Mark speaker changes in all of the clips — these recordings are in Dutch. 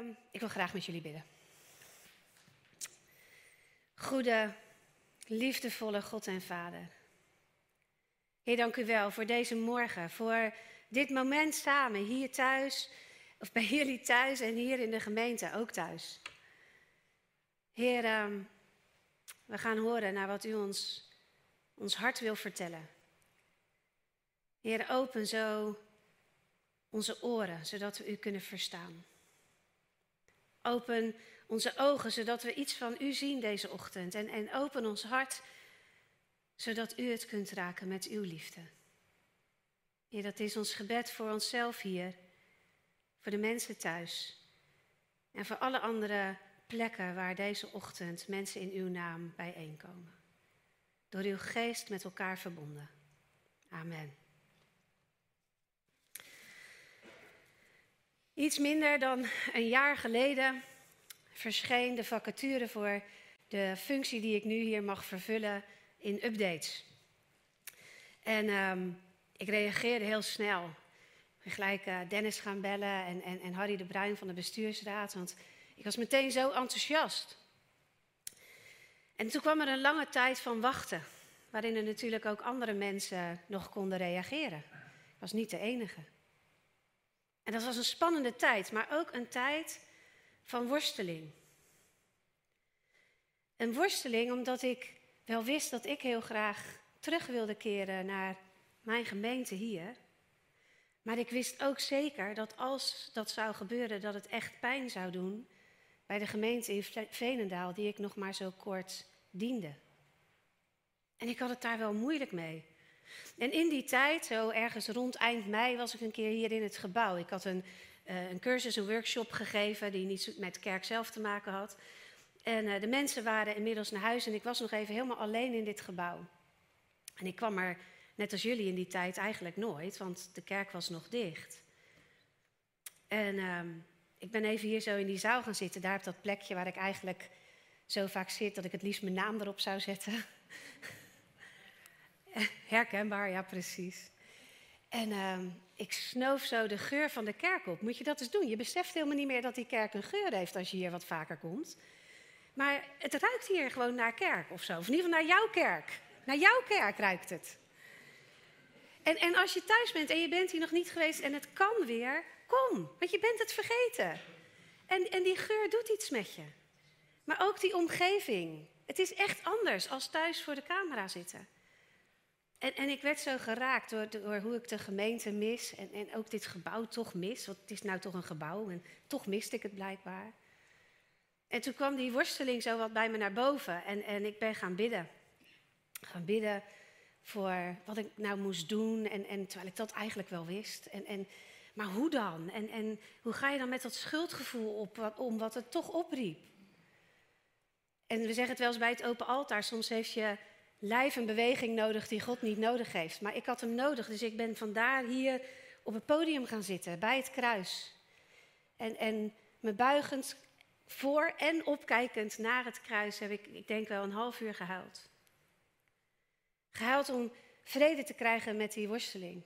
Speaker 1: Ehm, ik wil graag met jullie bidden. Goede, liefdevolle God en Vader. Heer, dank u wel voor deze morgen, voor dit moment samen hier thuis, of bij jullie thuis en hier in de gemeente ook thuis. Heer, ehm, we gaan horen naar wat u ons, ons hart wil vertellen. Heer, open zo onze oren, zodat we u kunnen verstaan. Open onze ogen, zodat we iets van u zien deze ochtend. En, en open ons hart, zodat u het kunt raken met uw liefde. Heer, dat is ons gebed voor onszelf hier, voor de mensen thuis en voor alle andere plekken waar deze ochtend mensen in uw naam bijeenkomen. Door uw geest met elkaar verbonden. Amen. Iets minder dan een jaar geleden verscheen de vacature voor de functie die ik nu hier mag vervullen in updates. En um, ik reageerde heel snel. Ik ben gelijk uh, Dennis gaan bellen en, en, en Harry de Bruin van de bestuursraad, want ik was meteen zo enthousiast. En toen kwam er een lange tijd van wachten, waarin er natuurlijk ook andere mensen nog konden reageren. Ik was niet de enige. En dat was een spannende tijd, maar ook een tijd van worsteling. Een worsteling omdat ik wel wist dat ik heel graag terug wilde keren naar mijn gemeente hier. Maar ik wist ook zeker dat als dat zou gebeuren, dat het echt pijn zou doen bij de gemeente in Venendaal, die ik nog maar zo kort diende. En ik had het daar wel moeilijk mee. En in die tijd, zo ergens rond eind mei, was ik een keer hier in het gebouw. Ik had een, uh, een cursus, een workshop gegeven die niet met kerk zelf te maken had. En uh, de mensen waren inmiddels naar huis en ik was nog even helemaal alleen in dit gebouw. En ik kwam er, net als jullie in die tijd, eigenlijk nooit, want de kerk was nog dicht. En uh, ik ben even hier zo in die zaal gaan zitten, daar op dat plekje waar ik eigenlijk zo vaak zit dat ik het liefst mijn naam erop zou zetten. Herkenbaar, ja precies. En uh, ik snoof zo de geur van de kerk op. Moet je dat eens doen? Je beseft helemaal niet meer dat die kerk een geur heeft als je hier wat vaker komt. Maar het ruikt hier gewoon naar kerk of zo. Of in ieder geval naar jouw kerk. Naar jouw kerk ruikt het. En, en als je thuis bent en je bent hier nog niet geweest en het kan weer, kom. Want je bent het vergeten. En, en die geur doet iets met je. Maar ook die omgeving. Het is echt anders als thuis voor de camera zitten. En, en ik werd zo geraakt door, door hoe ik de gemeente mis en, en ook dit gebouw toch mis. Want het is nou toch een gebouw en toch miste ik het blijkbaar. En toen kwam die worsteling zo wat bij me naar boven en, en ik ben gaan bidden. Gaan bidden voor wat ik nou moest doen en, en terwijl ik dat eigenlijk wel wist. En, en, maar hoe dan? En, en hoe ga je dan met dat schuldgevoel op, om wat het toch opriep? En we zeggen het wel eens bij het open altaar, soms heeft je lijf een beweging nodig die God niet nodig heeft. Maar ik had hem nodig, dus ik ben vandaar hier op het podium gaan zitten, bij het kruis. En, en me buigend voor en opkijkend naar het kruis heb ik, ik denk wel een half uur gehuild. Gehuild om vrede te krijgen met die worsteling.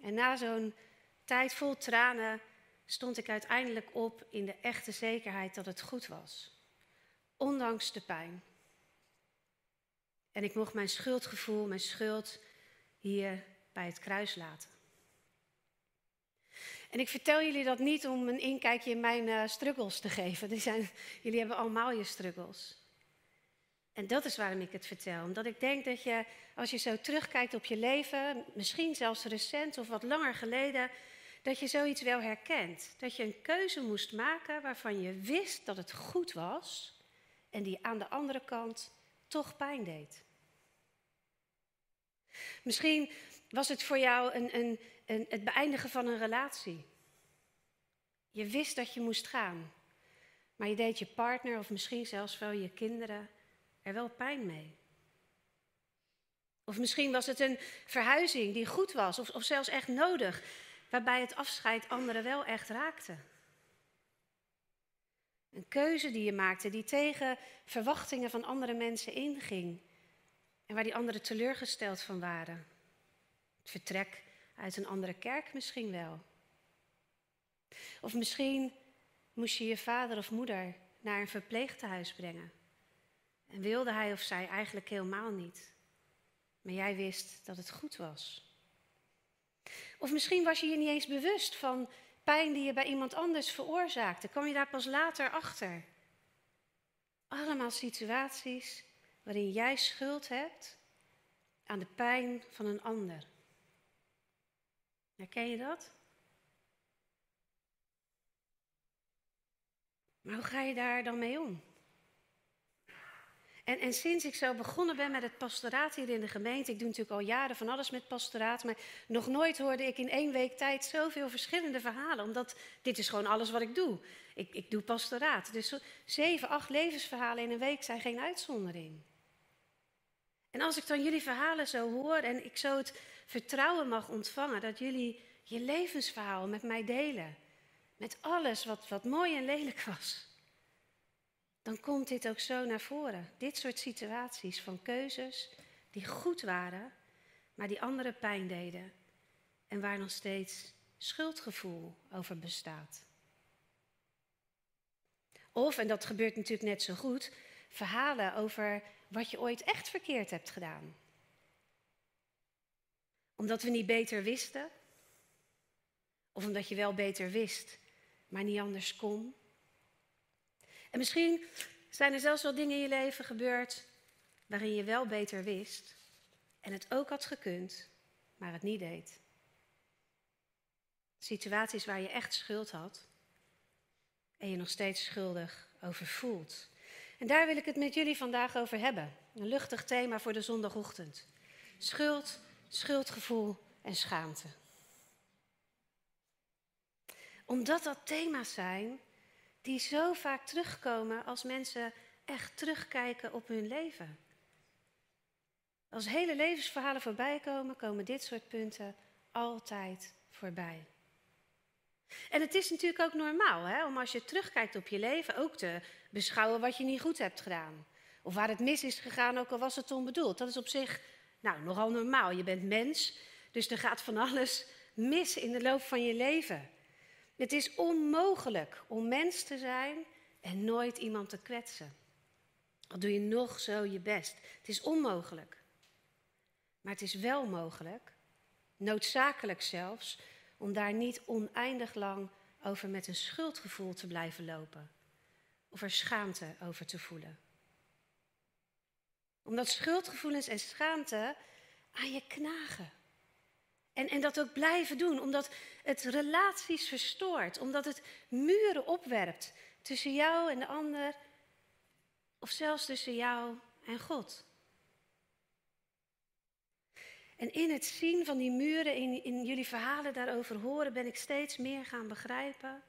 Speaker 1: En na zo'n tijd vol tranen stond ik uiteindelijk op in de echte zekerheid dat het goed was. Ondanks de pijn. En ik mocht mijn schuldgevoel, mijn schuld hier bij het kruis laten. En ik vertel jullie dat niet om een inkijkje in mijn uh, struggles te geven. Zijn, jullie hebben allemaal je struggles. En dat is waarom ik het vertel. Omdat ik denk dat je, als je zo terugkijkt op je leven, misschien zelfs recent of wat langer geleden, dat je zoiets wel herkent. Dat je een keuze moest maken waarvan je wist dat het goed was en die aan de andere kant toch pijn deed. Misschien was het voor jou een, een, een, het beëindigen van een relatie. Je wist dat je moest gaan, maar je deed je partner of misschien zelfs wel je kinderen er wel pijn mee. Of misschien was het een verhuizing die goed was of, of zelfs echt nodig, waarbij het afscheid anderen wel echt raakte. Een keuze die je maakte die tegen verwachtingen van andere mensen inging en waar die anderen teleurgesteld van waren. Het vertrek uit een andere kerk misschien wel. Of misschien moest je je vader of moeder naar een verpleegtehuis brengen. En wilde hij of zij eigenlijk helemaal niet. Maar jij wist dat het goed was. Of misschien was je je niet eens bewust van pijn die je bij iemand anders veroorzaakte. Kwam je daar pas later achter. Allemaal situaties waarin jij schuld hebt aan de pijn van een ander. Herken je dat? Maar hoe ga je daar dan mee om? En, en, sinds ik zo begonnen ben met het pastoraat hier in de gemeente, ik doe natuurlijk al jaren van alles met pastoraat, maar nog nooit hoorde ik in één week tijd zoveel verschillende verhalen, omdat dit is gewoon alles wat ik doe. Ik, ik doe pastoraat. Dus zeven, acht levensverhalen in een week zijn geen uitzondering. En als ik dan jullie verhalen zo hoor en ik zo het vertrouwen mag ontvangen dat jullie je levensverhaal met mij delen, met alles wat, wat mooi en lelijk was dan komt dit ook zo naar voren. Dit soort situaties van keuzes die goed waren, maar die anderen pijn deden. En waar nog steeds schuldgevoel over bestaat. Of, en dat gebeurt natuurlijk net zo goed, verhalen over wat je ooit echt verkeerd hebt gedaan. Omdat we niet beter wisten, of omdat je wel beter wist, maar niet anders kon. En misschien zijn er zelfs wel dingen in je leven gebeurd waarin je wel beter wist en het ook had gekund, maar het niet deed. Situaties waar je echt schuld had en je nog steeds schuldig over voelt. En daar wil ik het met jullie vandaag over hebben. Een luchtig thema voor de zondagochtend. Schuld, schuldgevoel en schaamte. Omdat dat thema's zijn die zo vaak terugkomen als mensen echt terugkijken op hun leven. Als hele levensverhalen voorbij komen, komen dit soort punten altijd voorbij. En het is natuurlijk ook normaal hè, om als je terugkijkt op je leven ook te beschouwen wat je niet goed hebt gedaan. Of waar het mis is gegaan, ook al was het onbedoeld. Dat is op zich nou, nogal normaal. Je bent mens, dus er gaat van alles mis in de loop van je leven. Het is onmogelijk om mens te zijn en nooit iemand te kwetsen. Al doe je nog zo je best. Het is onmogelijk. Maar het is wel mogelijk, noodzakelijk zelfs, om daar niet oneindig lang over met een schuldgevoel te blijven lopen. Of er schaamte over te voelen. Omdat schuldgevoelens en schaamte aan je knagen. En, en dat ook blijven doen, omdat het relaties verstoort, omdat het muren opwerpt tussen jou en de ander, of zelfs tussen jou en God. En in het zien van die muren, in, in jullie verhalen daarover horen, ben ik steeds meer gaan begrijpen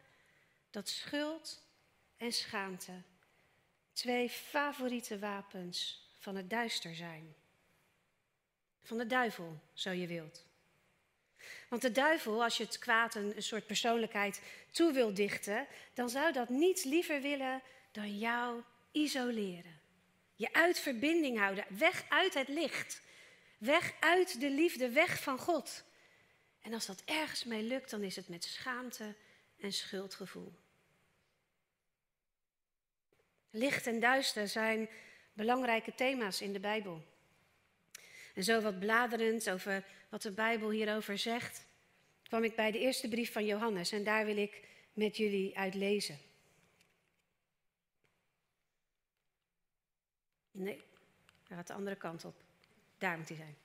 Speaker 1: dat schuld en schaamte twee favoriete wapens van het duister zijn. Van de duivel, zo je wilt. Want de duivel, als je het kwaad een, soort persoonlijkheid toe wil dichten, dan zou dat niets liever willen dan jou isoleren. Je uit verbinding houden, weg uit het licht. Weg uit de liefde, weg van God. En als dat ergens mee lukt, dan is het met schaamte en schuldgevoel. Licht en duister zijn belangrijke thema's in de Bijbel. En zo wat bladerend over wat de Bijbel hierover zegt, kwam ik bij de eerste brief van Johannes en daar wil ik met jullie uit lezen. Nee, daar gaat de andere kant op. Daar moet hij zijn.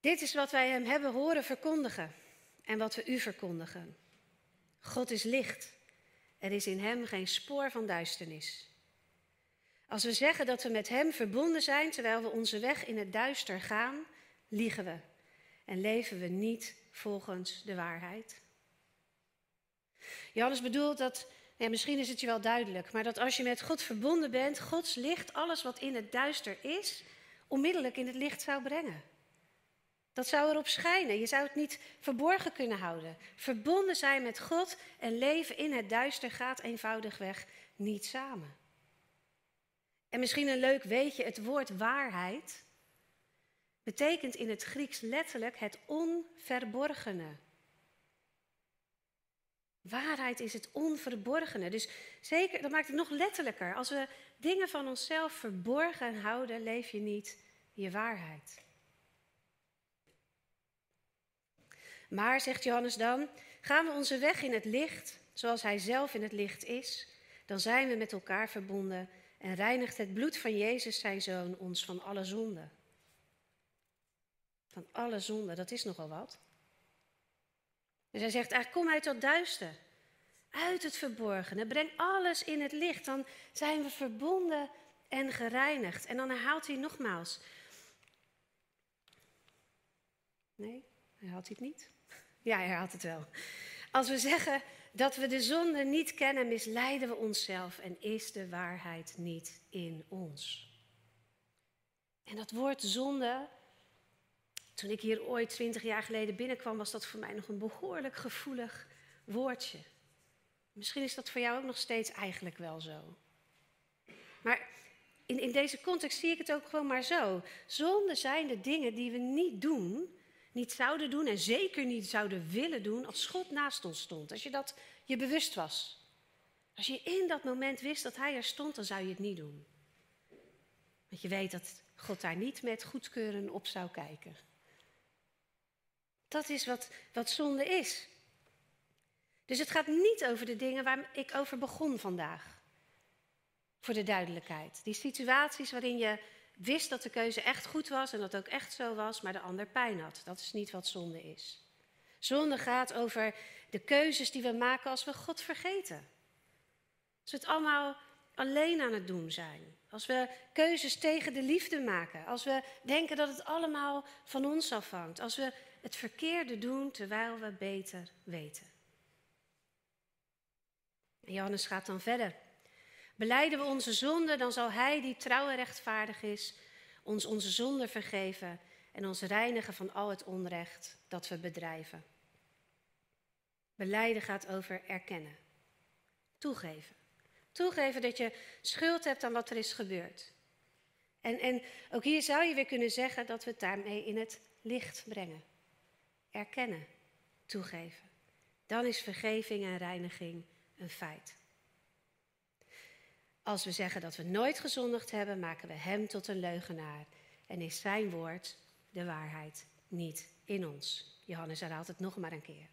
Speaker 1: Dit is wat wij hem hebben horen verkondigen en wat we u verkondigen. God is licht. Er is in hem geen spoor van duisternis. Als we zeggen dat we met Hem verbonden zijn terwijl we onze weg in het duister gaan, liegen we en leven we niet volgens de waarheid. Johannes bedoelt dat, ja, misschien is het je wel duidelijk, maar dat als je met God verbonden bent, Gods licht, alles wat in het duister is, onmiddellijk in het licht zou brengen. Dat zou erop schijnen. Je zou het niet verborgen kunnen houden. Verbonden zijn met God en leven in het duister gaat eenvoudigweg niet samen. En misschien een leuk weetje, het woord waarheid betekent in het Grieks letterlijk het onverborgene. Waarheid is het onverborgene. Dus zeker, dat maakt het nog letterlijker. Als we dingen van onszelf verborgen houden, leef je niet je waarheid. Maar, zegt Johannes dan, gaan we onze weg in het licht, zoals Hij zelf in het licht is, dan zijn we met elkaar verbonden en reinigt het bloed van Jezus, zijn zoon, ons van alle zonde. Van alle zonde, dat is nogal wat. Dus hij zegt eigenlijk, kom uit dat duister. Uit het verborgene. Breng alles in het licht. Dan zijn we verbonden en gereinigd. En dan herhaalt hij nogmaals. Nee, herhaalt hij het niet? Ja, hij herhaalt het wel. Als we zeggen dat we de zonde niet kennen, misleiden we onszelf en is de waarheid niet in ons. En dat woord zonde, toen ik hier ooit twintig jaar geleden binnenkwam, was dat voor mij nog een behoorlijk gevoelig woordje. Misschien is dat voor jou ook nog steeds eigenlijk wel zo. Maar in, in deze context zie ik het ook gewoon maar zo. Zonde zijn de dingen die we niet doen, niet zouden doen en zeker niet zouden willen doen als God naast ons stond. Als je dat je bewust was. Als je in dat moment wist dat Hij er stond, dan zou je het niet doen. Want je weet dat God daar niet met goedkeuren op zou kijken. Dat is wat, wat zonde is. Dus het gaat niet over de dingen waar ik over begon vandaag. Voor de duidelijkheid. Die situaties waarin je wist dat de keuze echt goed was en dat ook echt zo was, maar de ander pijn had. Dat is niet wat zonde is. Zonde gaat over de keuzes die we maken als we God vergeten. Als we het allemaal alleen aan het doen zijn. Als we keuzes tegen de liefde maken. Als we denken dat het allemaal van ons afhangt. Als we het verkeerde doen terwijl we beter weten. En Johannes gaat dan verder. Beleiden we onze zonde, dan zal Hij die trouw en rechtvaardig is, ons onze zonde vergeven en ons reinigen van al het onrecht dat we bedrijven. Beleiden gaat over erkennen, toegeven. Toegeven dat je schuld hebt aan wat er is gebeurd. En, en ook hier zou je weer kunnen zeggen dat we het daarmee in het licht brengen. Erkennen, toegeven. Dan is vergeving en reiniging een feit. Als we zeggen dat we nooit gezondigd hebben, maken we Hem tot een leugenaar en is Zijn woord, de waarheid, niet in ons. Johannes herhaalt het nog maar een keer.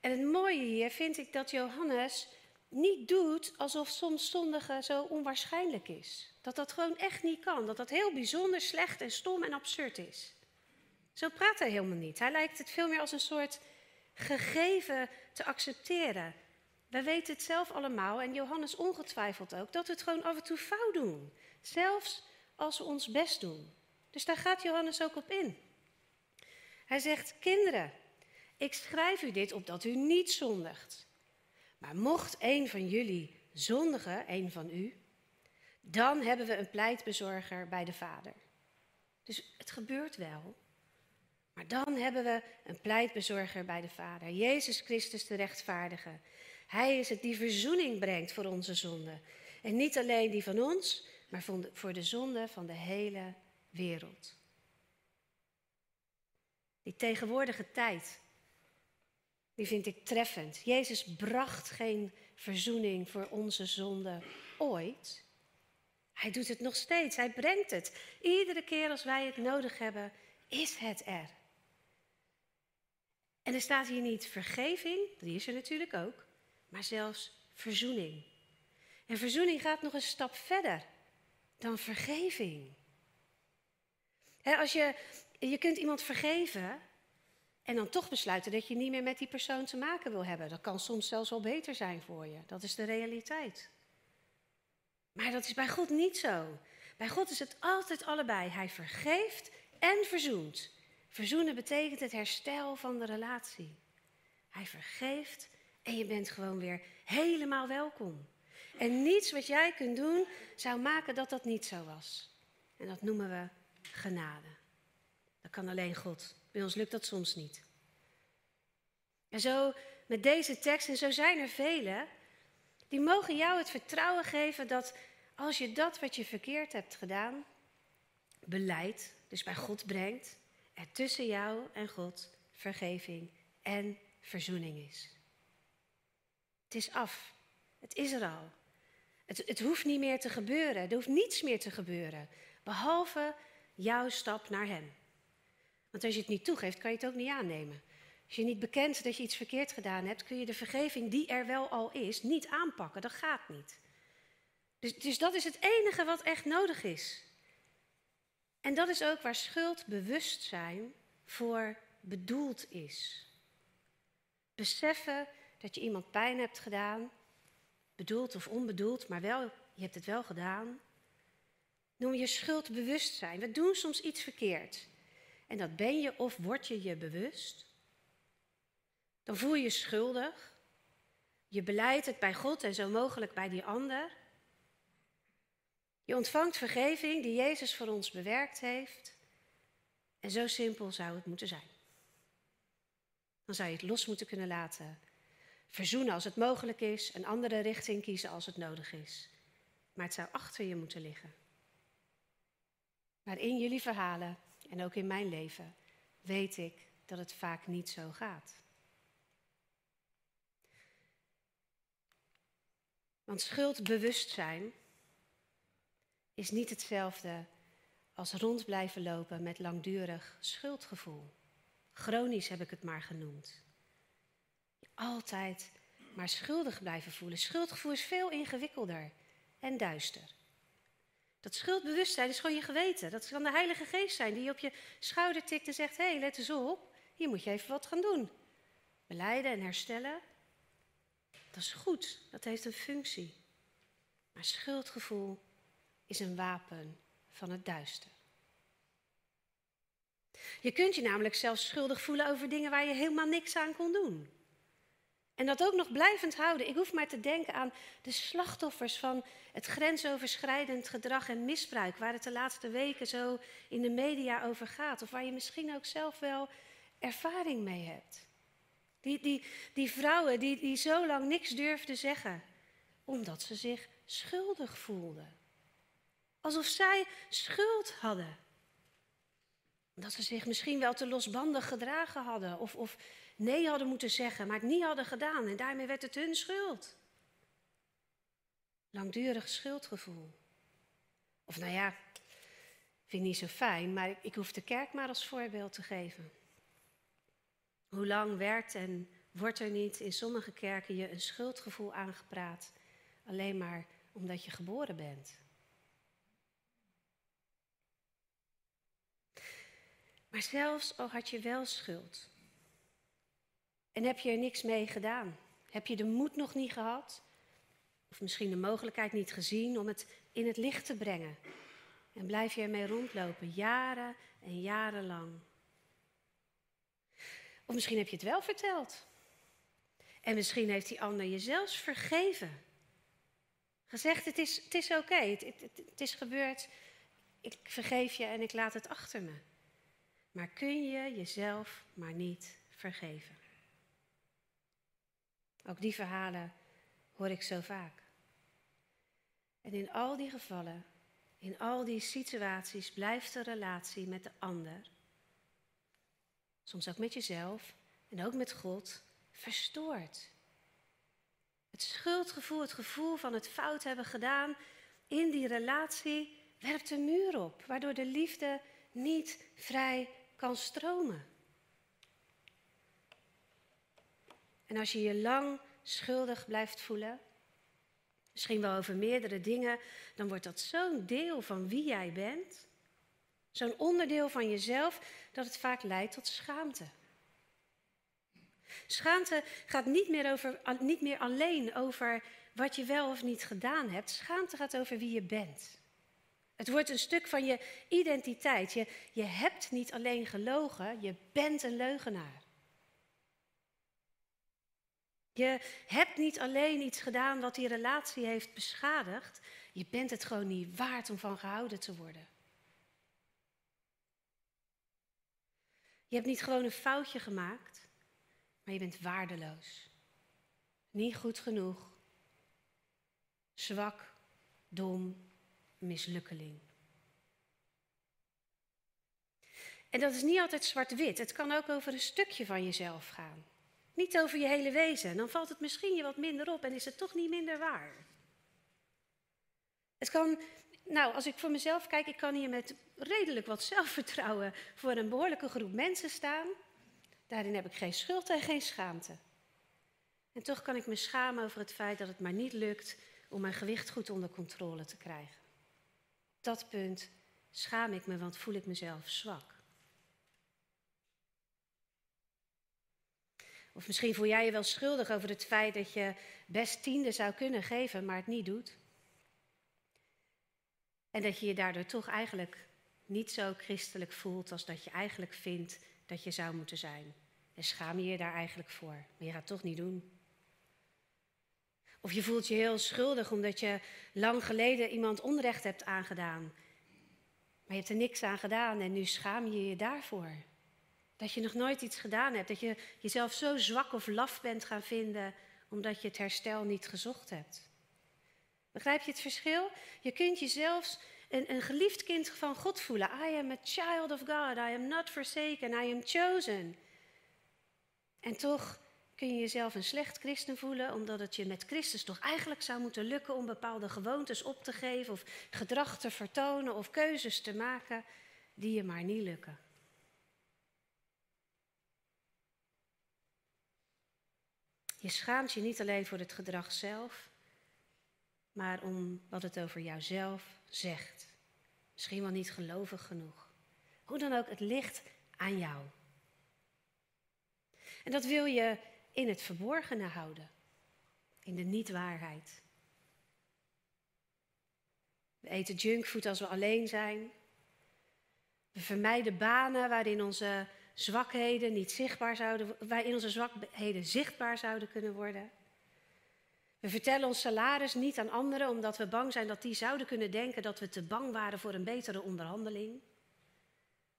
Speaker 1: En het mooie hier vind ik dat Johannes niet doet alsof soms zondigen zo onwaarschijnlijk is. Dat dat gewoon echt niet kan. Dat dat heel bijzonder slecht en stom en absurd is. Zo praat hij helemaal niet. Hij lijkt het veel meer als een soort gegeven te accepteren. We weten het zelf allemaal en Johannes ongetwijfeld ook, dat we het gewoon af en toe fout doen. Zelfs als we ons best doen. Dus daar gaat Johannes ook op in. Hij zegt, kinderen, ik schrijf u dit opdat u niet zondigt. Maar mocht een van jullie zondigen, een van u, dan hebben we een pleitbezorger bij de Vader. Dus het gebeurt wel. Maar dan hebben we een pleitbezorger bij de Vader, Jezus Christus de rechtvaardige. Hij is het die verzoening brengt voor onze zonde. En niet alleen die van ons, maar voor de zonde van de hele wereld. Die tegenwoordige tijd, die vind ik treffend. Jezus bracht geen verzoening voor onze zonde ooit. Hij doet het nog steeds, hij brengt het. Iedere keer als wij het nodig hebben, is het er. En er staat hier niet vergeving, die is er natuurlijk ook, maar zelfs verzoening. En verzoening gaat nog een stap verder dan vergeving. als je, je kunt iemand vergeven en dan toch besluiten dat je niet meer met die persoon te maken wil hebben. Dat kan soms zelfs wel beter zijn voor je. Dat is de realiteit. Maar dat is bij God niet zo. Bij God is het altijd allebei. Hij vergeeft en verzoent. Verzoenen betekent het herstel van de relatie. Hij vergeeft en je bent gewoon weer helemaal welkom. En niets wat jij kunt doen zou maken dat dat niet zo was. En dat noemen we genade. Dat kan alleen God. Bij ons lukt dat soms niet. En zo met deze tekst, en zo zijn er velen, die mogen jou het vertrouwen geven dat als je dat wat je verkeerd hebt gedaan, beleidt, dus bij God brengt, er tussen jou en God vergeving en verzoening is. Het is af. Het is er al. Het, het hoeft niet meer te gebeuren. Er hoeft niets meer te gebeuren. Behalve jouw stap naar Hem. Want als je het niet toegeeft, kan je het ook niet aannemen. Als je niet bekent dat je iets verkeerd gedaan hebt, kun je de vergeving die er wel al is, niet aanpakken. Dat gaat niet. Dus, dus dat is het enige wat echt nodig is. En dat is ook waar schuldbewustzijn voor bedoeld is. Beseffen dat je iemand pijn hebt gedaan, bedoeld of onbedoeld, maar wel, je hebt het wel gedaan. Noem je schuldbewustzijn. We doen soms iets verkeerd. En dat ben je of word je je bewust. Dan voel je je schuldig. Je beleidt het bij God en zo mogelijk bij die ander. Je ontvangt vergeving die Jezus voor ons bewerkt heeft. En zo simpel zou het moeten zijn. Dan zou je het los moeten kunnen laten. Verzoenen als het mogelijk is, een andere richting kiezen als het nodig is. Maar het zou achter je moeten liggen. Maar in jullie verhalen en ook in mijn leven weet ik dat het vaak niet zo gaat. Want schuldbewustzijn is niet hetzelfde als rond blijven lopen met langdurig schuldgevoel. Chronisch heb ik het maar genoemd. Altijd maar schuldig blijven voelen. Schuldgevoel is veel ingewikkelder en duister. Dat schuldbewustzijn is gewoon je geweten. Dat kan de Heilige Geest zijn die je op je schouder tikt en zegt: Hé, hey, let eens op, hier moet je even wat gaan doen. Beleiden en herstellen. Dat is goed, dat heeft een functie. Maar schuldgevoel is een wapen van het duister. Je kunt je namelijk zelfs schuldig voelen over dingen waar je helemaal niks aan kon doen. En dat ook nog blijvend houden. Ik hoef maar te denken aan de slachtoffers van het grensoverschrijdend gedrag en misbruik, waar het de laatste weken zo in de media over gaat, of waar je misschien ook zelf wel ervaring mee hebt. Die, die, die vrouwen die, die zo lang niks durfden zeggen, omdat ze zich schuldig voelden. Alsof zij schuld hadden. Dat ze zich misschien wel te losbandig gedragen hadden. Of, of nee hadden moeten zeggen, maar het niet hadden gedaan. En daarmee werd het hun schuld. Langdurig schuldgevoel. Of nou ja, vind ik niet zo fijn, maar ik hoef de kerk maar als voorbeeld te geven. Hoe lang werkt en wordt er niet in sommige kerken je een schuldgevoel aangepraat, alleen maar omdat je geboren bent? Maar zelfs al had je wel schuld en heb je er niks mee gedaan, heb je de moed nog niet gehad, of misschien de mogelijkheid niet gezien om het in het licht te brengen, en blijf je ermee rondlopen, jaren en jarenlang. Of misschien heb je het wel verteld. En misschien heeft die ander je zelfs vergeven. Gezegd, het is, het is oké, het, het, het is gebeurd, ik vergeef je en ik laat het achter me. Maar kun je jezelf maar niet vergeven? Ook die verhalen hoor ik zo vaak. En in al die gevallen, in al die situaties, blijft de relatie met de ander, soms ook met jezelf en ook met God, verstoord. Het schuldgevoel, het gevoel van het fout hebben gedaan in die relatie, werpt een muur op, waardoor de liefde niet vrij kan stromen. En als je je lang schuldig blijft voelen, misschien wel over meerdere dingen, dan wordt dat zo'n deel van wie jij bent, zo'n onderdeel van jezelf, dat het vaak leidt tot schaamte. Schaamte gaat niet meer, over, niet meer alleen over wat je wel of niet gedaan hebt. Schaamte gaat over wie je bent. Het wordt een stuk van je identiteit. Je, je hebt niet alleen gelogen, je bent een leugenaar. Je hebt niet alleen iets gedaan wat die relatie heeft beschadigd, je bent het gewoon niet waard om van gehouden te worden. Je hebt niet gewoon een foutje gemaakt, maar je bent waardeloos. Niet goed genoeg. Zwak, dom, mislukkeling. En dat is niet altijd zwart-wit. Het kan ook over een stukje van jezelf gaan. Niet over je hele wezen. Dan valt het misschien je wat minder op en is het toch niet minder waar. Het kan, nou, als ik voor mezelf kijk, ik kan hier met redelijk wat zelfvertrouwen voor een behoorlijke groep mensen staan. Daarin heb ik geen schuld en geen schaamte. En toch kan ik me schamen over het feit dat het maar niet lukt om mijn gewicht goed onder controle te krijgen. Op dat punt schaam ik me, want voel ik mezelf zwak. Of misschien voel jij je wel schuldig over het feit dat je best tiende zou kunnen geven, maar het niet doet. En dat je je daardoor toch eigenlijk niet zo christelijk voelt als dat je eigenlijk vindt dat je zou moeten zijn. En schaam je je daar eigenlijk voor, maar je gaat het toch niet doen. Of je voelt je heel schuldig omdat je lang geleden iemand onrecht hebt aangedaan. Maar je hebt er niks aan gedaan en nu schaam je je daarvoor. Dat je nog nooit iets gedaan hebt. Dat je jezelf zo zwak of laf bent gaan vinden omdat je het herstel niet gezocht hebt. Begrijp je het verschil? Je kunt jezelf een, een geliefd kind van God voelen. I am a child of God. I am not forsaken. I am chosen. En toch kun je jezelf een slecht christen voelen, omdat het je met Christus toch eigenlijk zou moeten lukken om bepaalde gewoontes op te geven of gedrag te vertonen of keuzes te maken die je maar niet lukken. Je schaamt je niet alleen voor het gedrag zelf, maar om wat het over jouzelf zegt. Misschien wel niet gelovig genoeg. Hoe dan ook, het ligt aan jou. En dat wil je in het verborgene houden, in de niet-waarheid. We eten junkfood als we alleen zijn. We vermijden banen waarin onze zwakheden niet zichtbaar zouden, waarin onze zwakheden zichtbaar zouden kunnen worden. We vertellen ons salaris niet aan anderen omdat we bang zijn dat die zouden kunnen denken dat we te bang waren voor een betere onderhandeling.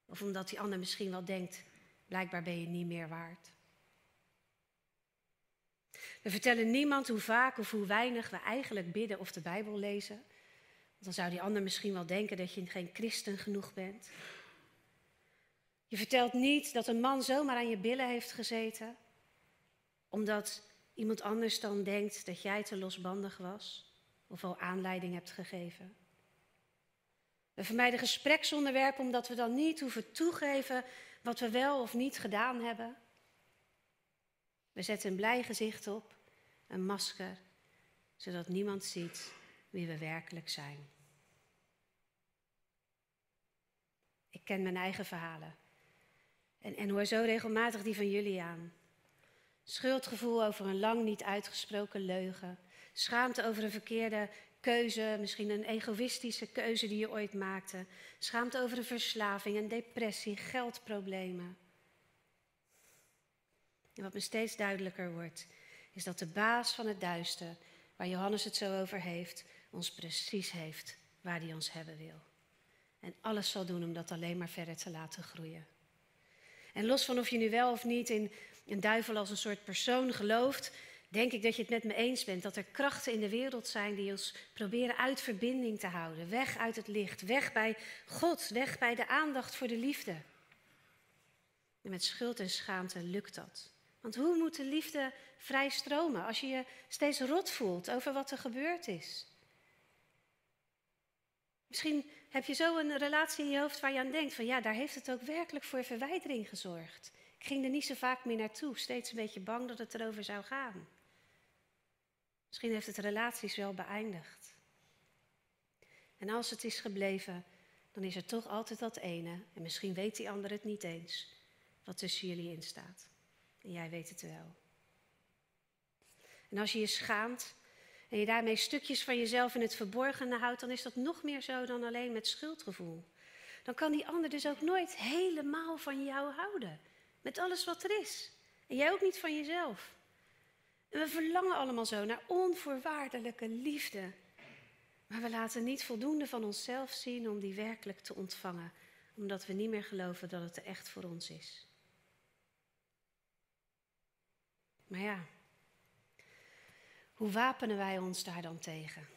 Speaker 1: Of omdat die ander misschien wel denkt, blijkbaar ben je niet meer waard. We vertellen niemand hoe vaak of hoe weinig we eigenlijk bidden of de Bijbel lezen. Want dan zou die ander misschien wel denken dat je geen christen genoeg bent. Je vertelt niet dat een man zomaar aan je billen heeft gezeten, omdat iemand anders dan denkt dat jij te losbandig was of al aanleiding hebt gegeven. We vermijden gespreksonderwerpen omdat we dan niet hoeven toegeven wat we wel of niet gedaan hebben. We zetten een blij gezicht op, een masker, zodat niemand ziet wie we werkelijk zijn. Ik ken mijn eigen verhalen en, en hoor zo regelmatig die van jullie aan. Schuldgevoel over een lang niet uitgesproken leugen. Schaamte over een verkeerde keuze, misschien een egoïstische keuze die je ooit maakte. Schaamte over een verslaving, een depressie, geldproblemen. En wat me steeds duidelijker wordt, is dat de baas van het duister, waar Johannes het zo over heeft, ons precies heeft waar hij ons hebben wil. En alles zal doen om dat alleen maar verder te laten groeien. En los van of je nu wel of niet in een duivel als een soort persoon gelooft, denk ik dat je het met me eens bent dat er krachten in de wereld zijn die ons proberen uit verbinding te houden. Weg uit het licht, weg bij God, weg bij de aandacht voor de liefde. En met schuld en schaamte lukt dat. Want hoe moet de liefde vrij stromen als je je steeds rot voelt over wat er gebeurd is? Misschien heb je zo een relatie in je hoofd waar je aan denkt van ja, daar heeft het ook werkelijk voor verwijdering gezorgd. Ik ging er niet zo vaak meer naartoe, steeds een beetje bang dat het erover zou gaan. Misschien heeft het relaties wel beëindigd. En als het is gebleven, dan is er toch altijd dat ene, en misschien weet die ander het niet eens, wat tussen jullie in staat. En jij weet het wel. En als je je schaamt en je daarmee stukjes van jezelf in het verborgene houdt, dan is dat nog meer zo dan alleen met schuldgevoel. Dan kan die ander dus ook nooit helemaal van jou houden. Met alles wat er is. En jij ook niet van jezelf. En we verlangen allemaal zo naar onvoorwaardelijke liefde. Maar we laten niet voldoende van onszelf zien om die werkelijk te ontvangen, omdat we niet meer geloven dat het er echt voor ons is. Maar ja, hoe wapenen wij ons daar dan tegen?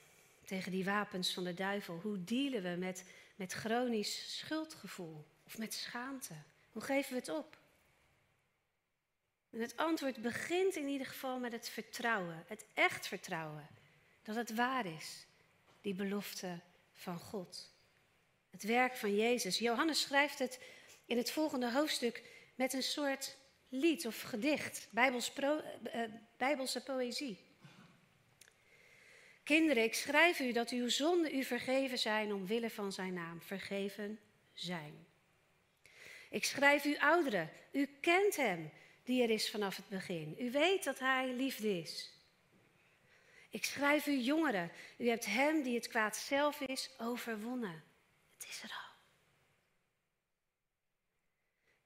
Speaker 1: Tegen die wapens van de duivel. Hoe dealen we met, met chronisch schuldgevoel of met schaamte? Hoe geven we het op? En het antwoord begint in ieder geval met het vertrouwen, het echt vertrouwen, dat het waar is, die belofte van God. Het werk van Jezus. Johannes schrijft het in het volgende hoofdstuk met een soort lied of gedicht, Bijbels pro, uh, Bijbelse poëzie. Kinderen, ik schrijf u dat uw zonden u vergeven zijn omwille van zijn naam. Vergeven zijn. Ik schrijf u ouderen, u kent hem die er is vanaf het begin. U weet dat hij liefde is. Ik schrijf u jongeren, u hebt hem die het kwaad zelf is overwonnen. Het is er al.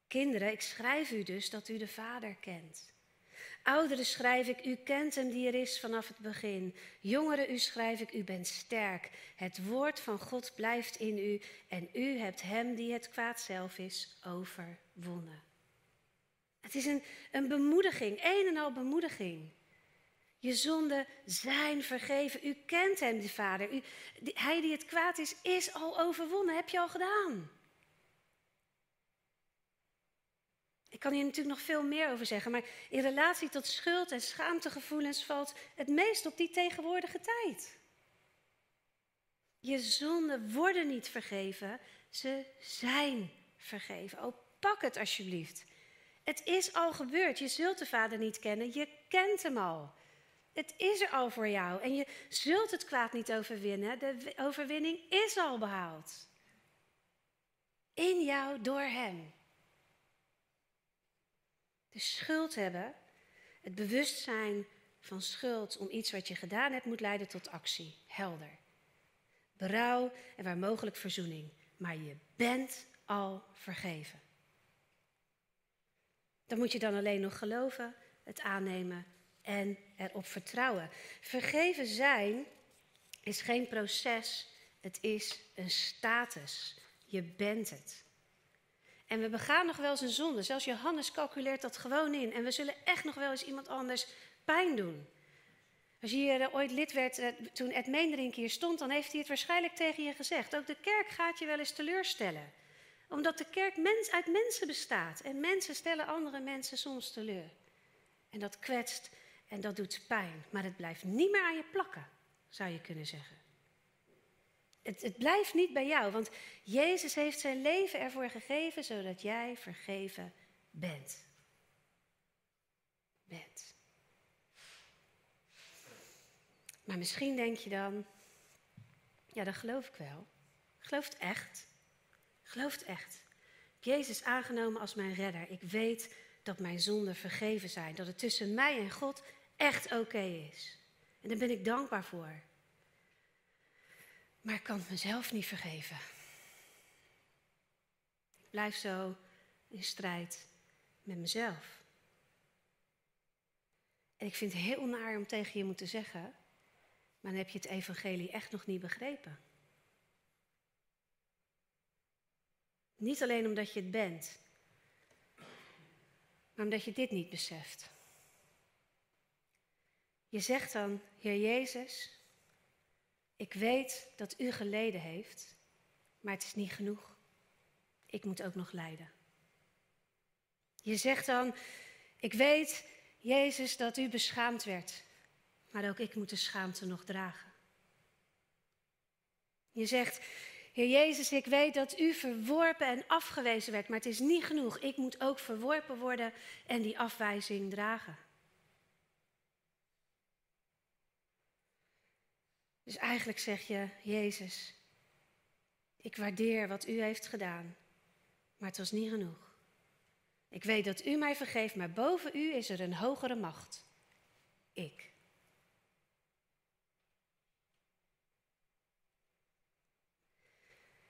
Speaker 1: Kinderen, ik schrijf u dus dat u de Vader kent. Ouderen schrijf ik, u kent hem die er is vanaf het begin. Jongeren, u schrijf ik, u bent sterk. Het woord van God blijft in u en u hebt hem die het kwaad zelf is overwonnen. Het is een, een bemoediging, een en al bemoediging. Je zonden zijn vergeven. U kent hem, de Vader. Hij die het kwaad is, is al overwonnen. Heb je al gedaan. Ik kan hier natuurlijk nog veel meer over zeggen, maar in relatie tot schuld en schaamtegevoelens valt het meest op die tegenwoordige tijd. Je zonden worden niet vergeven, ze zijn vergeven. Oh, pak het alsjeblieft. Het is al gebeurd. Je zult de Vader niet kennen, je kent hem al. Het is er al voor jou en je zult het kwaad niet overwinnen. De overwinning is al behaald. In jou door hem. De schuld hebben, het bewustzijn van schuld om iets wat je gedaan hebt, moet leiden tot actie. Helder. Berouw en waar mogelijk verzoening. Maar je bent al vergeven. Dan moet je dan alleen nog geloven, het aannemen en erop vertrouwen. Vergeven zijn is geen proces, het is een status. Je bent het. En we begaan nog wel eens een zonde. Zelfs Johannes calculeert dat gewoon in. En we zullen echt nog wel eens iemand anders pijn doen. Als je eh, ooit lid werd, eh, toen Ed Meendrink hier stond, dan heeft hij het waarschijnlijk tegen je gezegd. Ook de kerk gaat je wel eens teleurstellen. Omdat de kerk mens, uit mensen bestaat. En mensen stellen andere mensen soms teleur. En dat kwetst en dat doet pijn. Maar het blijft niet meer aan je plakken, zou je kunnen zeggen. Het, het blijft niet bij jou, want Jezus heeft zijn leven ervoor gegeven zodat jij vergeven bent. Bent. Maar misschien denk je dan, ja, dat geloof ik wel. Geloof het echt. Geloof het echt. Jezus aangenomen als mijn redder. Ik weet dat mijn zonden vergeven zijn. Dat het tussen mij en God echt oké is. En daar ben ik dankbaar voor. Maar ik kan het mezelf niet vergeven. Ik blijf zo in strijd met mezelf. En ik vind het heel naar om tegen je moeten zeggen, maar dan heb je het evangelie echt nog niet begrepen. Niet alleen omdat je het bent, maar omdat je dit niet beseft. Je zegt dan, Heer Jezus, ik weet dat u geleden heeft, maar het is niet genoeg. Ik moet ook nog lijden. Je zegt dan, ik weet, Jezus, dat u beschaamd werd, maar ook ik moet de schaamte nog dragen. Je zegt, Heer Jezus, ik weet dat u verworpen en afgewezen werd, maar het is niet genoeg. Ik moet ook verworpen worden en die afwijzing dragen. Dus eigenlijk zeg je, Jezus, ik waardeer wat u heeft gedaan, maar het was niet genoeg. Ik weet dat u mij vergeeft, maar boven u is er een hogere macht. Ik.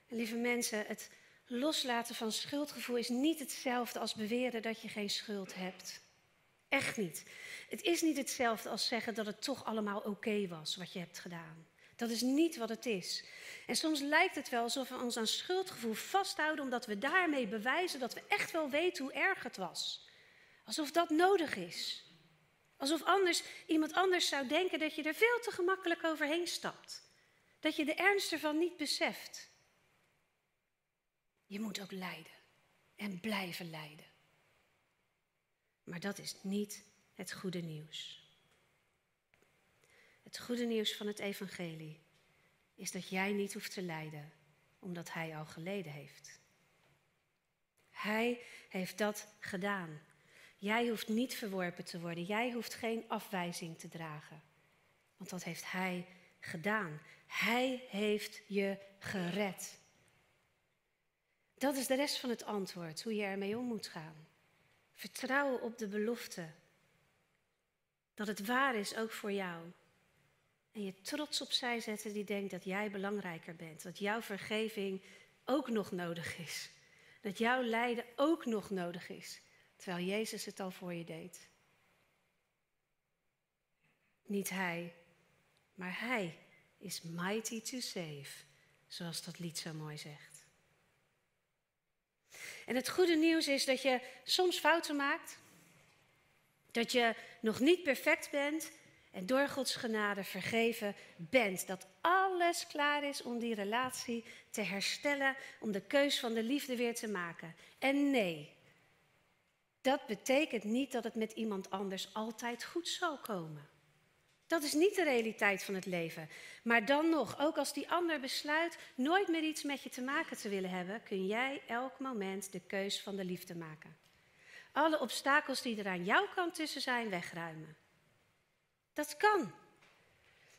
Speaker 1: lieve mensen, het loslaten van schuldgevoel is niet hetzelfde als beweren dat je geen schuld hebt. Echt niet. Het is niet hetzelfde als zeggen dat het toch allemaal oké was wat je hebt gedaan. Dat is niet wat het is. En soms lijkt het wel alsof we ons aan schuldgevoel vasthouden omdat we daarmee bewijzen dat we echt wel weten hoe erg het was. Alsof dat nodig is. Alsof anders iemand anders zou denken dat je er veel te gemakkelijk overheen stapt. Dat je de ernst ervan niet beseft. Je moet ook lijden en blijven lijden. Maar dat is niet het goede nieuws. Het goede nieuws van het evangelie is dat jij niet hoeft te lijden omdat hij al geleden heeft. Hij heeft dat gedaan. Jij hoeft niet verworpen te worden. Jij hoeft geen afwijzing te dragen. Want dat heeft hij gedaan. Hij heeft je gered. Dat is de rest van het antwoord, hoe je ermee om moet gaan. Vertrouwen op de belofte. Dat het waar is ook voor jou. En je trots opzij zetten die denkt dat jij belangrijker bent. Dat jouw vergeving ook nog nodig is. Dat jouw lijden ook nog nodig is. Terwijl Jezus het al voor je deed. Niet hij, maar hij is mighty to save. Zoals dat lied zo mooi zegt. En het goede nieuws is dat je soms fouten maakt. Dat je nog niet perfect bent en door Gods genade vergeven bent. Dat alles klaar is om die relatie te herstellen, om de keus van de liefde weer te maken. En nee, dat betekent niet dat het met iemand anders altijd goed zal komen. Dat is niet de realiteit van het leven. Maar dan nog, ook als die ander besluit nooit meer iets met je te maken te willen hebben, kun jij elk moment de keus van de liefde maken. Alle obstakels die er aan jouw kant tussen zijn, wegruimen. Dat kan.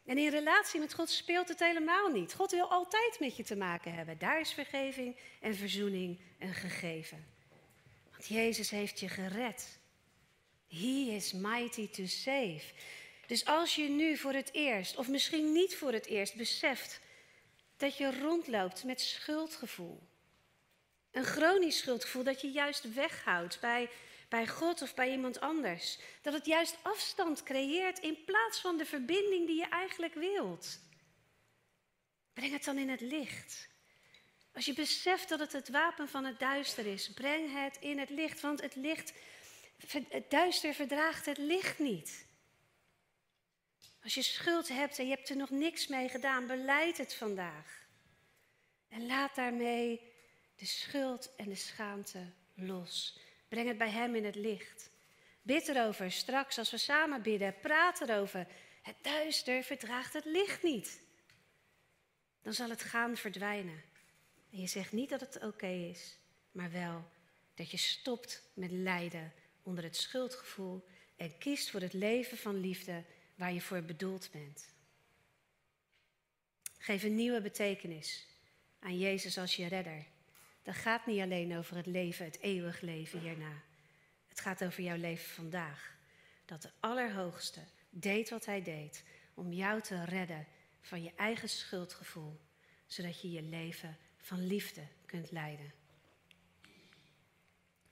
Speaker 1: En in relatie met God speelt het helemaal niet. God wil altijd met je te maken hebben. Daar is vergeving en verzoening een gegeven. Want Jezus heeft je gered. He is mighty to save. Dus als je nu voor het eerst, of misschien niet voor het eerst, beseft dat je rondloopt met schuldgevoel. Een chronisch schuldgevoel dat je juist weghoudt bij bij God of bij iemand anders. Dat het juist afstand creëert in plaats van de verbinding die je eigenlijk wilt. Breng het dan in het licht. Als je beseft dat het het wapen van het duister is, breng het in het licht, want het licht, het duister verdraagt het licht niet. Als je schuld hebt en je hebt er nog niks mee gedaan, beleid het vandaag. En laat daarmee de schuld en de schaamte los. Breng het bij Hem in het licht. Bid erover straks als we samen bidden. Praat erover. Het duister verdraagt het licht niet. Dan zal het gaan verdwijnen. En je zegt niet dat het oké is, maar wel dat je stopt met lijden onder het schuldgevoel en kiest voor het leven van liefde waar je voor bedoeld bent. Geef een nieuwe betekenis aan Jezus als je redder. Dat gaat niet alleen over het leven, het eeuwig leven hierna. Het gaat over jouw leven vandaag. Dat de Allerhoogste deed wat hij deed om jou te redden van je eigen schuldgevoel, zodat je je leven van liefde kunt leiden.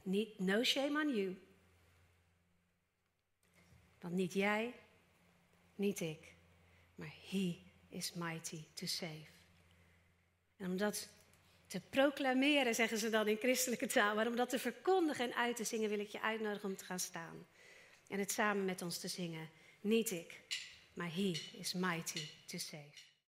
Speaker 1: Niet, no shame on you. Want niet jij, niet ik, maar He is mighty to save. En omdat te proclameren, zeggen ze dan in christelijke taal. Maar om dat te verkondigen en uit te zingen, wil ik je uitnodigen om te gaan staan. En het samen met ons te zingen. Niet ik, maar He is mighty to save.